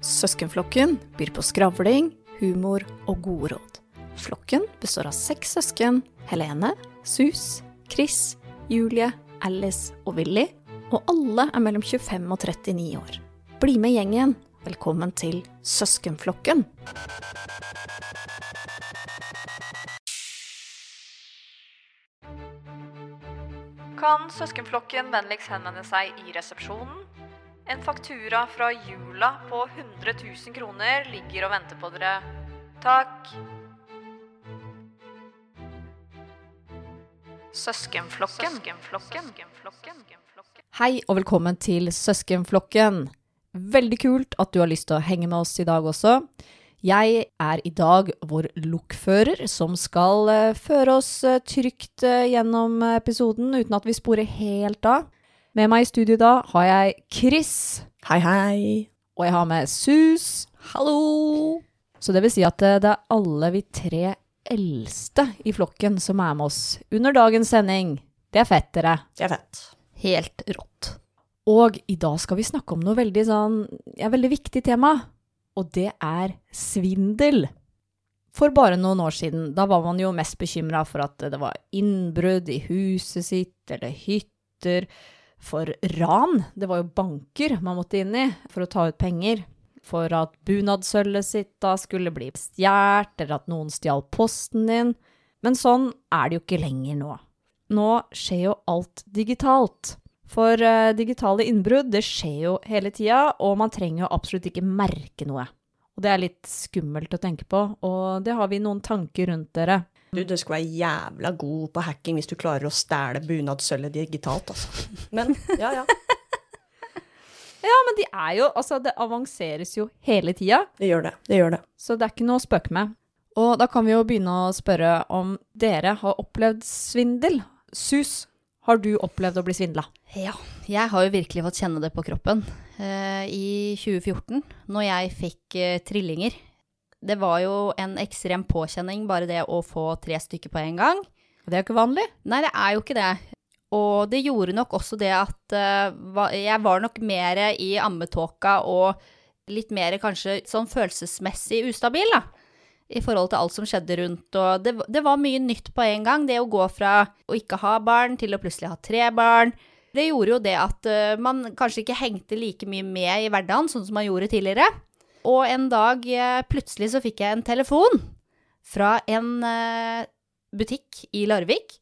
Søskenflokken byr på skravling, humor og gode råd. Flokken består av seks søsken. Helene, Sus, Chris, Julie, Alice og Willy. Og alle er mellom 25 og 39 år. Bli med gjengen. Velkommen til Søskenflokken. Kan søskenflokken vennligst henvende seg i resepsjonen? En faktura fra jula på 100 000 kroner ligger og venter på dere. Takk. Søskenflokken. Hei og velkommen til Søskenflokken. Veldig kult at du har lyst til å henge med oss i dag også. Jeg er i dag vår lokfører som skal eh, føre oss eh, trygt eh, gjennom episoden uten at vi sporer helt av. Med meg i studio da har jeg Chris. Hei, hei. Og jeg har med Sus. Hallo. Så det vil si at det er alle vi tre eldste i flokken som er med oss under dagens sending. Det er fett, dere. Det er fett. Helt rått. Og i dag skal vi snakke om noe veldig sånn, ja, veldig viktig tema og det er svindel. For bare noen år siden, da var man jo mest bekymra for at det var innbrudd i huset sitt eller hytter. For ran, det var jo banker man måtte inn i for å ta ut penger. For at bunadsølvet sitt da skulle bli stjålet, eller at noen stjal posten din. Men sånn er det jo ikke lenger nå. Nå skjer jo alt digitalt. For uh, digitale innbrudd det skjer jo hele tida, og man trenger jo absolutt ikke merke noe. Og det er litt skummelt å tenke på, og det har vi noen tanker rundt dere. Du, du skal være jævla god på hacking hvis du klarer å stjele bunadssølvet digitalt, altså. Men ja, ja. ja, men de er jo Altså, det avanseres jo hele tida. Det gjør det. Det gjør det. Så det er ikke noe å spøke med. Og da kan vi jo begynne å spørre om dere har opplevd svindel. Sus, har du opplevd å bli svindla? Ja, jeg har jo virkelig fått kjenne det på kroppen. Eh, I 2014, når jeg fikk eh, trillinger. Det var jo en ekstrem påkjenning, bare det å få tre stykker på en gang. Det er jo ikke vanlig. Nei, det er jo ikke det. Og det gjorde nok også det at uh, jeg var nok mer i ammetåka og litt mer kanskje sånn følelsesmessig ustabil, da i forhold til alt som skjedde rundt. Og det, det, var mye nytt på en gang. Det å gå fra å ikke ha barn til å plutselig ha tre barn. Det gjorde jo det at uh, man kanskje ikke hengte like mye med i hverdagen, sånn som man gjorde tidligere. Og en dag uh, plutselig så fikk jeg en telefon fra en uh, butikk i Larvik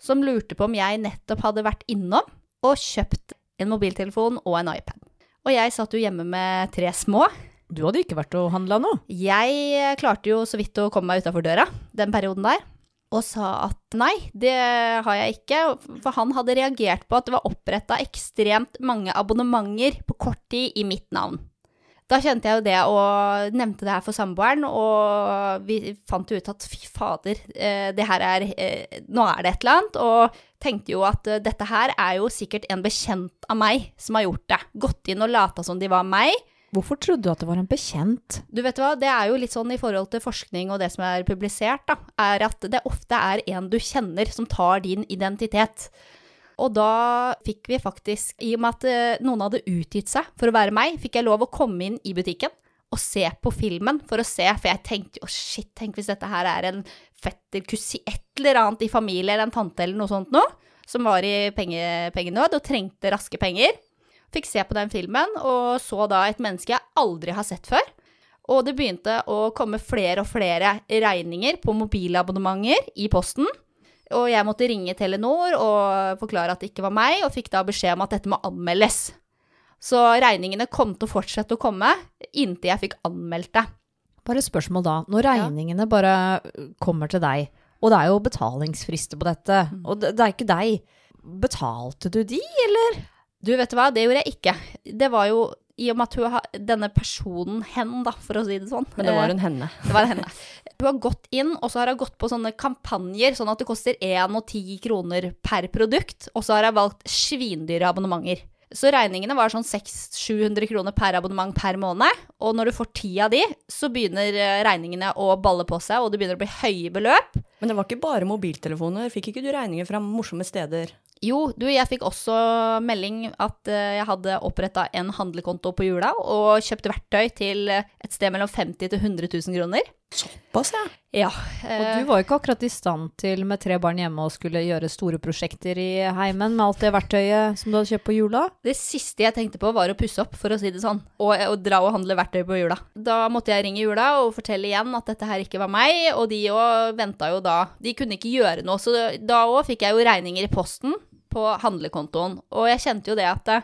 som lurte på om jeg nettopp hadde vært innom og kjøpt en mobiltelefon og en iPad. Og jeg satt jo hjemme med tre små. Du hadde ikke vært og handla nå? Jeg eh, klarte jo så vidt å komme meg utafor døra den perioden der. Og sa at nei, det har jeg ikke. For han hadde reagert på at det var oppretta ekstremt mange abonnementer på kort tid i mitt navn. Da kjente jeg jo det og nevnte det her for samboeren, og vi fant jo ut at fy fader, eh, det her er eh, Nå er det et eller annet. Og tenkte jo at dette her er jo sikkert en bekjent av meg som har gjort det. Gått inn og lata som de var meg Hvorfor trodde du at det var en bekjent? Du vet hva, Det er jo litt sånn i forhold til forskning og det som er publisert, da, er at det ofte er en du kjenner som tar din identitet. Og da fikk vi faktisk, i og med at eh, noen hadde utgitt seg for å være meg, fikk jeg lov å komme inn i butikken og se på filmen for å se, for jeg tenkte jo shit, tenk hvis dette her er en fetter, kusi, et eller annet i familie eller en tante eller noe sånt noe, som var i penge, pengenød og trengte raske penger. Fikk se på den filmen, og så da et menneske jeg aldri har sett før. Og det begynte å komme flere og flere regninger på mobilabonnementer i posten. Og jeg måtte ringe Telenor og forklare at det ikke var meg, og fikk da beskjed om at dette må anmeldes. Så regningene kom til å fortsette å komme inntil jeg fikk anmeldt det. Bare et spørsmål da. Når regningene ja. bare kommer til deg, og det er jo betalingsfrister på dette, mm. og det, det er ikke deg, betalte du de, eller? Du, vet du hva, det gjorde jeg ikke. Det var jo i og med at hun har denne personen, hen, da, for å si det sånn. Men det var en henne. Det var en henne. Hun har gått inn, og så har hun gått på sånne kampanjer, sånn at det koster 1 og 10 kroner per produkt. Og så har hun valgt svindyre abonnementer. Så regningene var sånn 600-700 kroner per abonnement per måned. Og når du får ti av de, så begynner eh, regningene å balle på seg, og det begynner å bli høye beløp. Men det var ikke bare mobiltelefoner. Fikk ikke du regninger fra morsomme steder? Jo, du, jeg fikk også melding at eh, jeg hadde oppretta en handlekonto på jula og kjøpt verktøy til eh, et sted mellom 50 til 100 000 kroner. Såpass, ja. Ja. Og eh, du var jo ikke akkurat i stand til med tre barn hjemme å skulle gjøre store prosjekter i heimen med alt det verktøyet som du hadde kjøpt på jula. Det siste jeg tenkte på, var å pusse opp, for å si det sånn. Og, og dra og handle verktøy på jula. Da måtte jeg ringe jula og fortelle igjen at dette her ikke var meg, og de òg venta jo da De kunne ikke gjøre noe, så da òg fikk jeg jo regninger i posten på handlekontoen. Og jeg kjente jo det at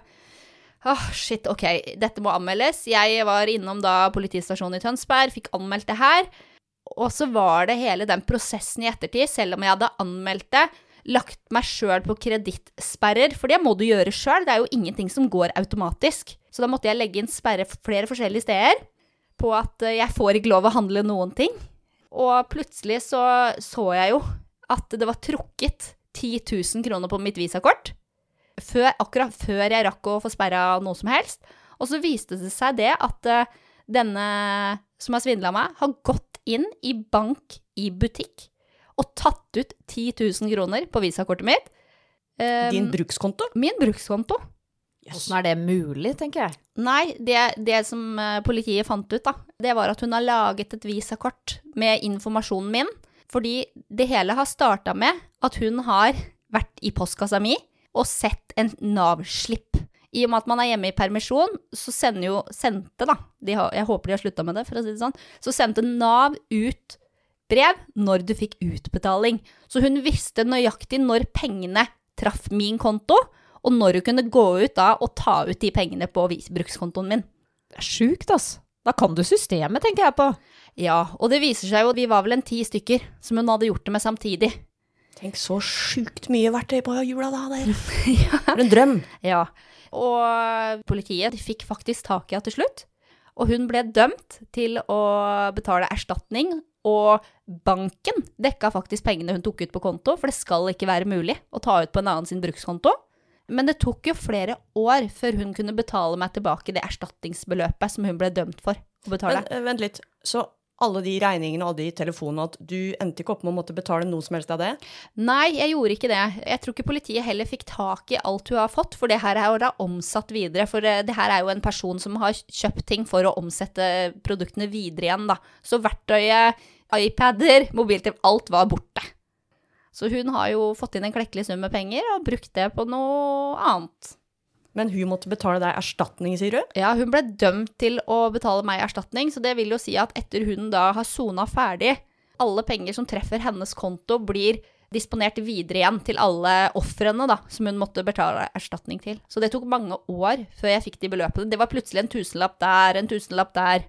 Åh, shit, ok, dette må anmeldes. Jeg var innom da politistasjonen i Tønsberg, fikk anmeldt det her. Og så var det hele den prosessen i ettertid, selv om jeg hadde anmeldt det, lagt meg sjøl på kredittsperrer, for det må du gjøre sjøl, det er jo ingenting som går automatisk. Så da måtte jeg legge inn sperre flere forskjellige steder på at eh, jeg får ikke lov å handle noen ting. Og plutselig så så jeg jo at det var trukket 10 000 kroner på mitt visakort. Før, akkurat før jeg rakk å få sperra noe som helst. Og så viste det seg det at eh, denne som har svindla meg, har gått inn i bank i butikk og tatt ut 10 000 kroner på visakortet mitt. Um, Din brukskonto? min brukskonto. Hvordan er det mulig, tenker jeg. Nei, det, det som eh, politiet fant ut, da, det var at hun har laget et visakort med informasjonen min. Fordi det hele har starta med at hun har vært i postkassa mi og sett en Nav-slipp. I og med at man er hjemme i permisjon, så sender jo, sendte da, de jeg håper de har slutta med det, for å si det sånn, så sendte Nav ut brev når du fikk utbetaling. Så hun visste nøyaktig når pengene traff min konto, og når hun kunne gå ut da og ta ut de pengene på brukskontoen min. Det er sjukt, ass. Da kan du systemet, tenker jeg på. Ja, og det viser seg jo at vi var vel en ti stykker som hun hadde gjort det med samtidig. Tenk så sjukt mye verktøy på jula da, dere. For en drøm. Ja. Og politiet de fikk faktisk tak i henne til slutt. Og hun ble dømt til å betale erstatning, og banken dekka faktisk pengene hun tok ut på konto, for det skal ikke være mulig å ta ut på en annen sin brukskonto. Men det tok jo flere år før hun kunne betale meg tilbake det erstatningsbeløpet som hun ble dømt for å betale. Men eh, vent litt. Så alle de regningene og de telefonene, at du endte ikke opp med å måtte betale noe som helst av det? Nei, jeg gjorde ikke det. Jeg tror ikke politiet heller fikk tak i alt hun har fått, for det her er jo da omsatt videre. For eh, det her er jo en person som har kjøpt ting for å omsette produktene videre igjen, da. Så verktøyet, iPader, mobiltelefon, alt var borte. Så hun har jo fått inn en klekkelig sum med penger og brukt det på noe annet. Men hun måtte betale deg erstatning, sier du? Ja, hun ble dømt til å betale meg erstatning, så det vil jo si at etter hun da har sona ferdig, alle penger som treffer hennes konto, blir disponert videre igjen til alle ofrene da, som hun måtte betale erstatning til. Så det tok mange år før jeg fikk de beløpene. Det var plutselig en tusenlapp der, en tusenlapp der.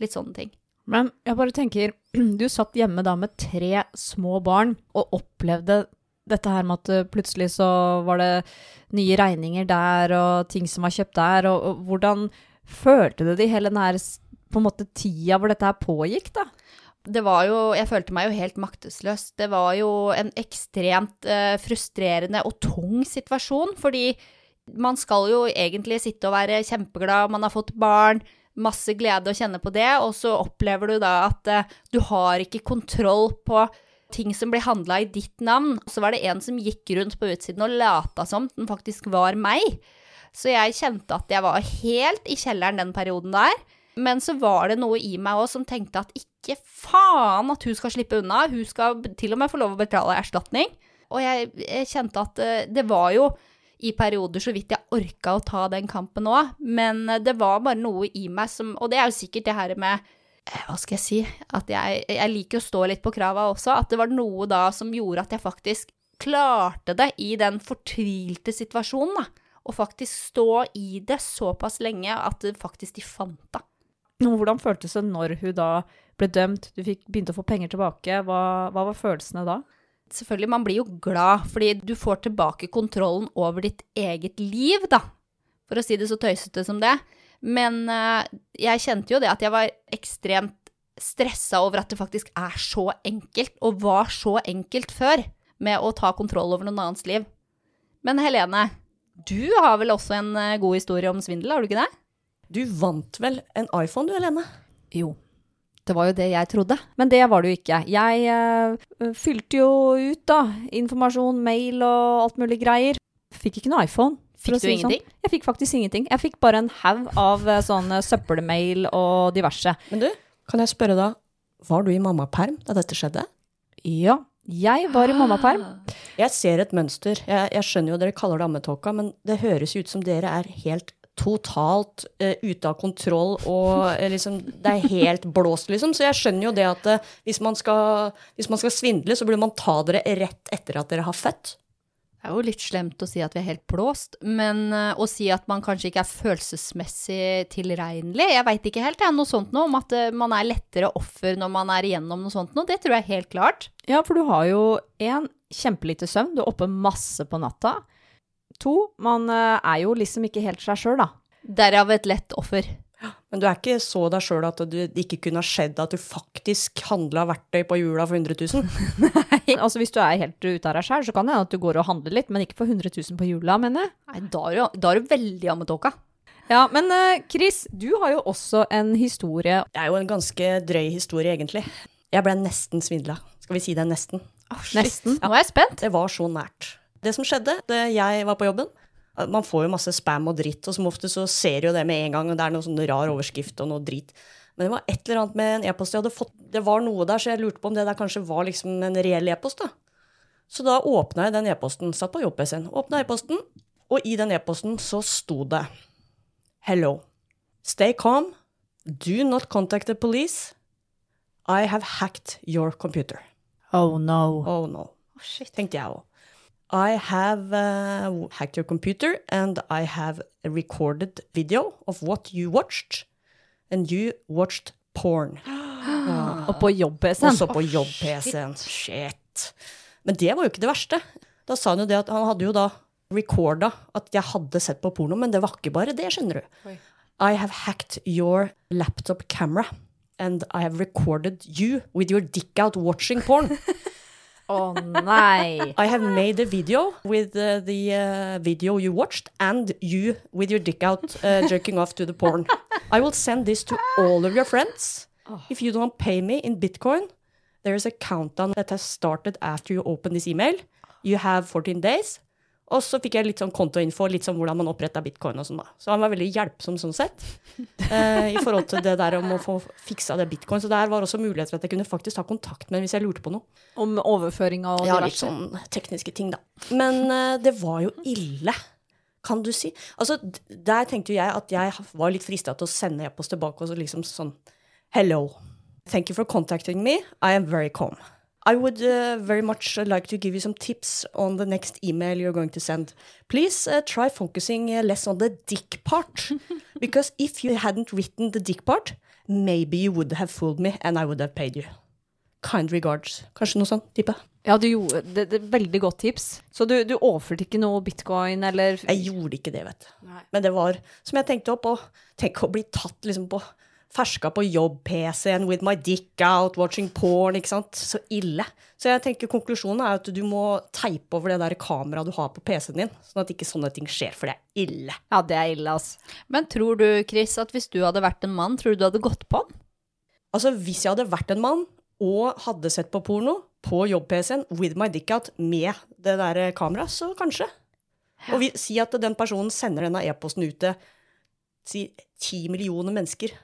Litt sånne ting. Men jeg bare tenker, du satt hjemme da med tre små barn og opplevde dette her med at uh, plutselig så var det nye regninger der og ting som var kjøpt der, og, og hvordan følte du det i hele den her på en måte tida hvor dette her pågikk, da? Det var jo Jeg følte meg jo helt maktesløs. Det var jo en ekstremt eh, frustrerende og tung situasjon, fordi man skal jo egentlig sitte og være kjempeglad, man har fått barn, masse glede å kjenne på det, og så opplever du da at eh, du har ikke kontroll på ting som blir handla i ditt navn. Så var det en som gikk rundt på utsiden og lata som den faktisk var meg. Så jeg kjente at jeg var helt i kjelleren den perioden der. Men så var det noe i meg òg som tenkte at ikke faen at hun skal slippe unna. Hun skal til og med få lov å betale erstatning. Og jeg, jeg kjente at eh, det var jo i perioder så vidt jeg orka å ta den kampen òg, men eh, det var bare noe i meg som Og det er jo sikkert det her med eh, hva skal jeg si At jeg, jeg liker å stå litt på krava også. At det var noe da som gjorde at jeg faktisk klarte det i den fortvilte situasjonen, da. Og faktisk stå i det såpass lenge at faktisk de fant det. Hvordan føltes det når hun da ble dømt, du fikk, begynte å få penger tilbake, hva, hva var følelsene da? Selvfølgelig, man blir jo glad, fordi du får tilbake kontrollen over ditt eget liv, da. For å si det så tøysete som det. Men eh, jeg kjente jo det at jeg var ekstremt stressa over at det faktisk er så enkelt, og var så enkelt før, med å ta kontroll over noen annens liv. Men Helene, Du har vel også en eh, god historie om svindel, har du ikke det? Du vant vel en iPhone du, Helene? Jo, det var jo det jeg trodde. Men det var det jo ikke. Jeg uh, fylte jo ut, da. Informasjon, mail og alt mulig greier. Fikk ikke noe iPhone. Fikk du si ingenting? sånn. ingenting? Jeg fikk faktisk ingenting. Jeg fikk bare en haug av eh, sånne søppelmail og diverse. Men du, kan jeg spørre da, var du i mammaperm da dette skjedde? Ja, jeg var i mammaperm. Jeg ser et mønster. Jeg, jeg skjønner jo dere kaller det ammetåka, men det høres ut som dere er helt totalt uh, ute av kontroll og uh, liksom Det er helt blåst, liksom. Så jeg skjønner jo det at uh, hvis, man skal, hvis man skal svindle, så burde man ta dere rett etter at dere har født. Det er jo litt slemt å si at vi er helt blåst, men å si at man kanskje ikke er følelsesmessig tilregnelig, jeg veit ikke helt, jeg, noe sånt noe om at man er lettere offer når man er igjennom noe sånt noe, det tror jeg helt klart. Ja, for du har jo én kjempelite søvn, du er oppe masse på natta. To, man eh, er jo liksom ikke helt seg sjøl, da. Derav et lett offer. Men du er ikke så deg sjøl at det ikke kunne ha skjedd at du faktisk handla verktøy på hjula for 100 000. Altså Hvis du er helt ute av deg sjøl, så kan det hende at du går og handler litt, men ikke for 100 000 på jula, mener jeg. Nei, da er du, da er du veldig ammetåka. Ja, men eh, Chris, du har jo også en historie. Det er jo en ganske drøy historie, egentlig. Jeg ble nesten svindla. Skal vi si det nesten? Nesten. Nå er jeg spent. Det var så nært. Det som skjedde, det jeg var på jobben Man får jo masse spam og dritt, og som ofte så ser jo det med en gang, og det er noe sånn rar overskrift og noe drit. Men det var et eller annet med en e-post jeg hadde fått Det var noe der, så jeg lurte på om det der kanskje var liksom en reell e-post, da. Så da åpna jeg den e-posten, satt på jobb-PC-en, åpna e-posten, og i den e-posten så sto det Hello. Stay calm. Do not contact the police. I have hacked your computer. Oh no. Oh no. Tenkte jeg òg. I have uh, hacked your computer and I have a recorded video of what you watched. And you watched porn. Og på jobb-PC-en. Også på jobb-PC-en. Shit. Men det var jo ikke det verste. Da sa han jo det at han hadde jo da recorda at jeg hadde sett på porno, men det var ikke bare det, skjønner du. I have hacked your laptop camera. And I have recorded you with your dick out watching porn. Å nei. I have made a video with uh, the uh, video you watched and you with your dick out uh, jerking off to the porn. I will send this to all of your friends. If you don't pay me in Bitcoin, there is a countdown that has started after you open this email. You have 14 days. Og så fikk jeg litt sånn kontoinfo, litt sånn hvordan man oppretta bitcoin og sånn, da. Så han var veldig hjelpsom sånn sett, eh, i forhold til det der om å få fiksa det bitcoin. Så der var også muligheter at jeg kunne faktisk ta kontakt med hvis jeg lurte på noe. Om overføring og Ja, litt sånn tekniske ting, da. Men eh, det var jo ille, kan du si. Altså, der tenkte jo jeg at jeg var litt frista til å sende e-post tilbake og så liksom sånn Hello. Thank you for contacting me. I am very calm. I would uh, very much like to give you some tips on the next email you're going to send. Please uh, try focusing uh, less on the dick part. because if you hadn't written the dick part, maybe you would have fooled me and I would have paid you. Kind regards. Kanskje noe sånt, jeg. Ja, du gjorde det, det Veldig godt tips. Så du, du overførte ikke noe bitcoin eller Jeg gjorde ikke det, vet du. Men det var som jeg tenkte opp, og tenk å bli tatt liksom på ferska på jobb-PC-en with my dick out, watching porn, ikke sant. Så ille. Så jeg tenker konklusjonen er at du må teipe over det der kameraet du har på PC-en din, sånn at ikke sånne ting skjer, for det er ille. Ja, det er ille, altså. Men tror du, Chris, at hvis du hadde vært en mann, tror du du hadde gått på den? Altså, hvis jeg hadde vært en mann og hadde sett på porno på jobb-PC-en with my dick out med det der kameraet, så kanskje. Og vi, si at den personen sender denne e-posten ut til si, ti millioner mennesker.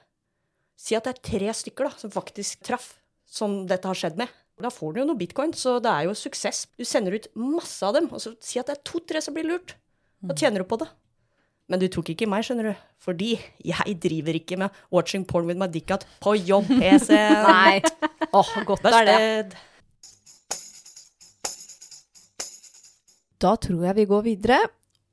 Si at det er tre stykker da, som faktisk traff, som dette har skjedd med. Da får du jo noe bitcoin, så det er jo suksess. Du sender ut masse av dem, og så si at det er to-tre som blir lurt. Da tjener du på det. Men du tok ikke meg, skjønner du. Fordi jeg driver ikke med watching porn with my dick out på jobb-PC. Nei. Åh, godt er det. Da tror jeg vi går videre.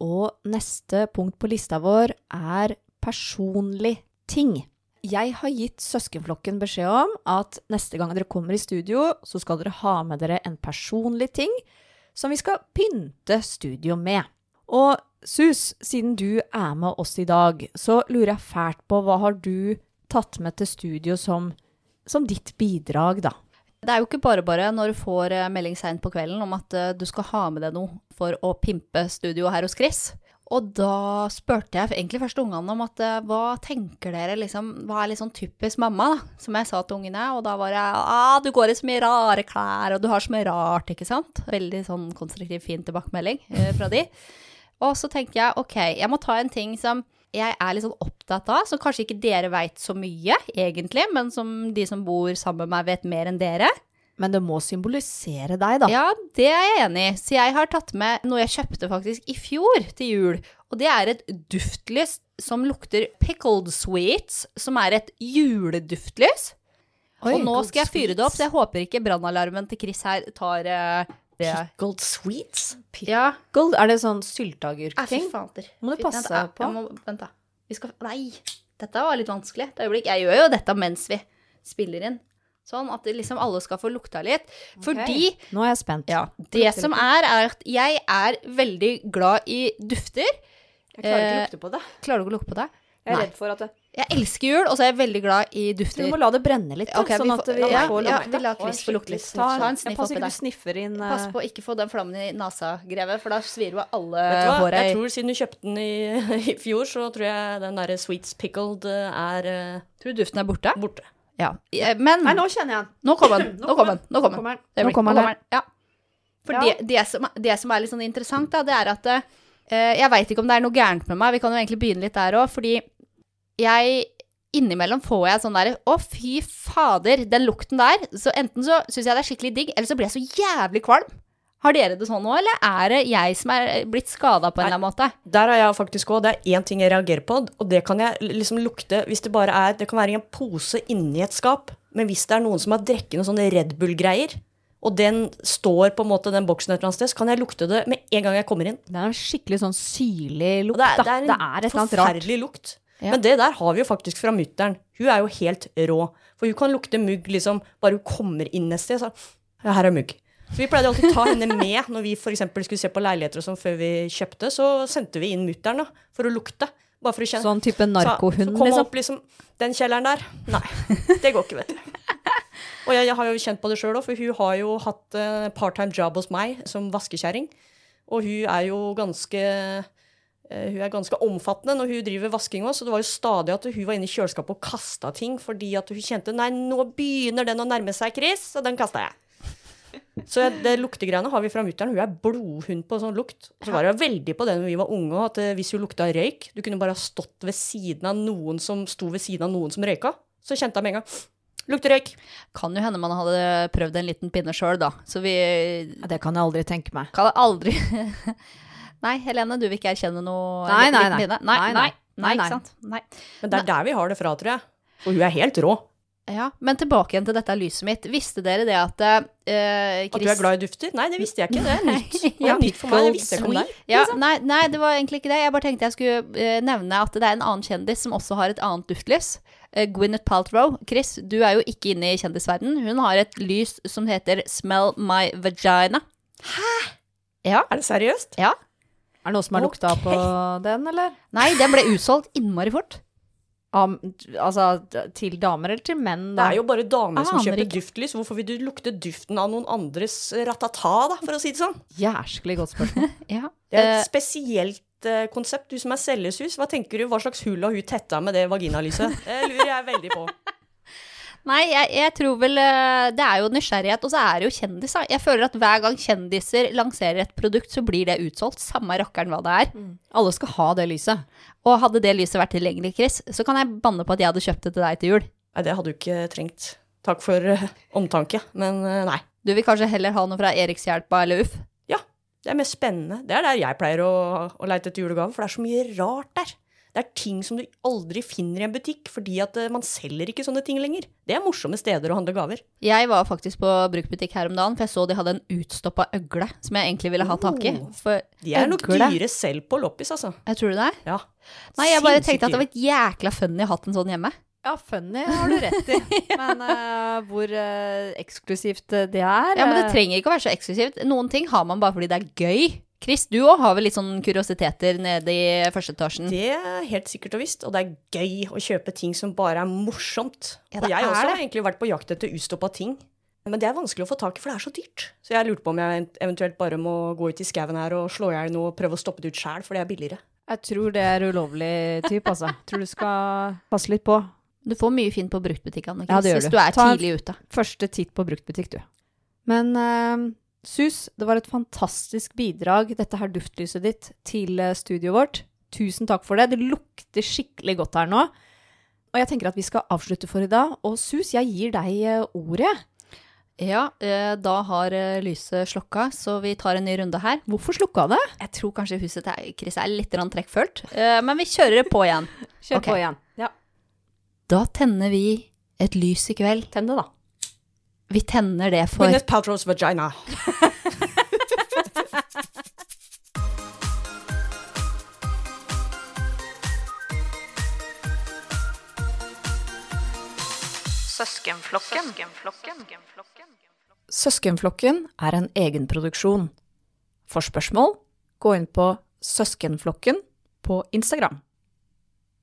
Og neste punkt på lista vår er personlig ting. Jeg har gitt søskenflokken beskjed om at neste gang dere kommer i studio, så skal dere ha med dere en personlig ting som vi skal pynte studio med. Og Sus, siden du er med oss i dag, så lurer jeg fælt på hva har du tatt med til studio som, som ditt bidrag, da? Det er jo ikke bare bare når du får eh, melding seint på kvelden om at eh, du skal ha med deg noe for å pimpe studio her hos Chris. Og da spurte jeg egentlig først ungene om at eh, hva tenker dere liksom, hva er litt sånn typisk mamma, da, som jeg sa til ungene. Og da var jeg ah, du går i så mye rare klær, og du har så mye rart, ikke sant. Veldig sånn konstruktiv, fin tilbakemelding eh, fra de. Og så tenker jeg ok, jeg må ta en ting som jeg er litt sånn opptatt av, som kanskje ikke dere veit så mye, egentlig, men som de som bor sammen med meg, vet mer enn dere. Men det må symbolisere deg, da. Ja, det er jeg enig i. Så jeg har tatt med noe jeg kjøpte faktisk i fjor til jul. Og det er et duftlys som lukter pickled sweets, som er et juleduftlys. Oi, og nå skal jeg fyre det opp, så jeg håper ikke brannalarmen til Chris her tar uh, det. Pickled sweets? Ja. Gold, er det sånn sylteagurkting? Må du Fy- passe vent, på. Jeg må, vent, da. Vi skal Nei, dette var litt vanskelig. Jeg gjør jo dette mens vi spiller inn. Sånn at liksom alle skal få lukta litt. Fordi Nå er jeg spent. Ja. Det som er, er at jeg er veldig glad i dufter. Jeg klarer ikke Eh, å lukte på det. Klarer du ikke å lukte på det? Jeg er Nei. redd for at det Jeg elsker jul, og så er jeg veldig glad i dufter. Du må la det brenne litt, okay, sånn at vi, ja, får ja, lukte. vi lar Chris få lukte litt. Ta, en sniff oppi der. sniffer inn uh... Pass på å ikke få den flammen i nasa, Greve, for da svir jo alle håra i Jeg tror siden du kjøpte den i, i fjor, så tror jeg den derre sweets pickled eh, er uh, Tror du duften er borte? borte. Ja. Eh, Men Nei, nå kjenner jeg den. Nå kom den. Nå kom den. Nå kom den. kommer den. Det Nå kommer den. Ja. For Ja. Det, det, som, det som er litt sånn interessant, da, det er at uh, Jeg veit ikke om det er noe gærent med meg, vi kan jo egentlig begynne litt der òg, fordi jeg Innimellom får jeg sånn derre Å, fy fader, den lukten der. Så enten så syns jeg det er skikkelig digg, eller så blir jeg så jævlig kvalm. Har dere det sånn nå, eller er det jeg som er blitt skada på en eller annen måte? Der har jeg faktisk òg. Det er én ting jeg reagerer på, og det kan jeg liksom lukte hvis det bare er Det kan være i en pose inni et skap, men hvis det er noen som har drukket noen sånne Red Bull-greier, og den står på en måte den boksen et eller annet sted, så kan jeg lukte det med en gang jeg kommer inn. Det er en skikkelig sånn syrlig lukt, det er, da. det er en det er rart. forferdelig lukt. Ja. Men det der har vi jo faktisk fra mutter'n. Hun er jo helt rå. For hun kan lukte mugg liksom bare hun kommer inn et sted. Så ja, her er mugg. Så vi pleide alltid å ta henne med når vi for skulle se på leiligheter og sånn før vi kjøpte. Så sendte vi inn mutter'n for å lukte. Bare for å kjenne. Sånn type narkohund narkohund, så kom liksom. opp liksom Den kjelleren der. Nei, det går ikke, vet du. Og jeg, jeg har jo kjent på det sjøl òg, for hun har jo hatt eh, part-time job hos meg som vaskekjerring. Og hun er jo ganske eh, hun er ganske omfattende når hun driver vasking òg, så det var jo stadig at hun var inne i kjøleskapet og kasta ting fordi at hun kjente Nei, nå begynner den å nærme seg, Chris, og den kasta jeg. Så jeg- det luktegreiene har vi fra mutter'n. Hun er blodhund på sånn lukt. Og så var hun veldig på det når vi var unge, at eh, hvis hun lukta røyk Du kunne bare ha stått ved siden av noen som sto ved siden av noen som røyka. Så kjente hun med en gang Lukter røyk. Kan jo hende man hadde prøvd en liten pinne sjøl, da. Så vi Ja, Det kan jeg aldri tenke meg. kan aldri Nei, Helene, du vil ikke erkjenne noe Nei, nei, liten nei. pinne? Nei, Nei, nei, nei. nei, Nei, nei. ikke sant? Nei. Men det er der vi har det fra, tror jeg. For hun er helt rå. Ja, men tilbake igjen til dette lyset mitt. Visste dere det at eh, At du er glad i dufter? Nei, det visste jeg ikke. Det er nytt. Ja. nytt for meg. Det visste jeg ikke om deg. Ja, nei, nei, det var egentlig ikke det. Jeg bare tenkte jeg skulle eh, nevne at det er en annen kjendis som også har et annet duftlys. Uh, Gwyneth Paltrow. Chris, du er jo ikke inne i kjendisverden. Hun har et lys som heter Smell My Vagina. Hæ? Ja. Er det seriøst? ja. Er det noen som har lukta på den, eller? Nei, den ble utsolgt innmari fort. Am, altså til damer eller til menn, Det er jo bare damer som kjøper ikke. duftlys. Hvorfor vil du lukte duften av noen andres ratata, da, for å si det sånn? Jæsklig godt spørsmål. Ja. Det er Eh, et spesielt uh, konsept. Du som er selgershus, hva tenker du? Hva slags hull har hun tetta med det vaginalyset? Det lurer jeg veldig på. Nei, jeg, jeg tror vel eh, Det er jo nysgjerrighet, og så er det jo kjendiser. Jeg føler at hver gang kjendiser lanserer et produkt, så blir det utsolgt. Samme rakkeren hva det er. Alle skal ha det lyset. Og hadde det lyset vært tilgjengelig, Chris, så kan jeg banne på at jeg hadde kjøpt det til deg til jul. Nei, det hadde du ikke trengt. Takk for uh, omtanke, men uh, nei. Du vil kanskje heller ha noe fra Erikshjelpa eller Uff? Ja, det er mest spennende. Det er der jeg pleier å, å leite etter julegave, for det er så mye rart der. Det er ting som du aldri finner i en butikk, fordi at eh, man selger ikke sånne ting lenger. Det er morsomme steder å handle gaver. Jeg var faktisk på bruktbutikk her om dagen, for jeg så de hadde en utstoppa øgle som jeg egentlig ville ha tak i. Oh. For De er nok øgle- dyre selv på loppis, altså. Jeg tror du det? Ja. Nei, jeg bare tenkte at det var et jækla funny å ha en sånn hjemme. Ja, funny har du rett i. Men uh, hvor uh, eksklusivt det er Ja, men det trenger ikke å være så eksklusivt. Noen ting har man bare fordi det er gøy. Chris, du òg har vel litt sånn kuriositeter nede i første etasjen? Det er helt sikkert og visst, og det er gøy å kjøpe ting som bare er morsomt. Ja, og jeg er også det. har egentlig vært på jakt etter ustoppa ting. Men det er vanskelig å få tak i, for det er så dyrt. Så jeg lurte på om jeg eventuelt bare må gå ut i skauen her og slå i hjel noe og prøve å stoppe det ut sjæl, for det er billigere. Jeg tror det er ulovlig type, altså. Tror du skal passe litt på. Du får mye fint på bruktbutikkene, Ja, hvis du. du er Ta tidlig ute. Første titt på bruktbutikk, du. Men eh, Sus, det var et fantastisk bidrag, dette her duftlyset ditt, til eh, studioet vårt. Tusen takk for det. Det lukter skikkelig godt her nå. Og jeg tenker at vi skal avslutte for i dag. Og Sus, jeg gir deg eh, ordet. Ja, eh, da har lyset slokka, så vi tar en ny runde her. Hvorfor slukka det? Jeg tror kanskje huset til Chris er litt trekkfølt, men vi kjører på igjen. Kjør okay. på igjen. Ja. Da tenner vi et lys i kveld. Tenn det, da. Vi tenner det for Gwyneth Paltrow's vagina. Søskenflokken er en egenproduksjon. For spørsmål, gå inn på Søskenflokken på Instagram.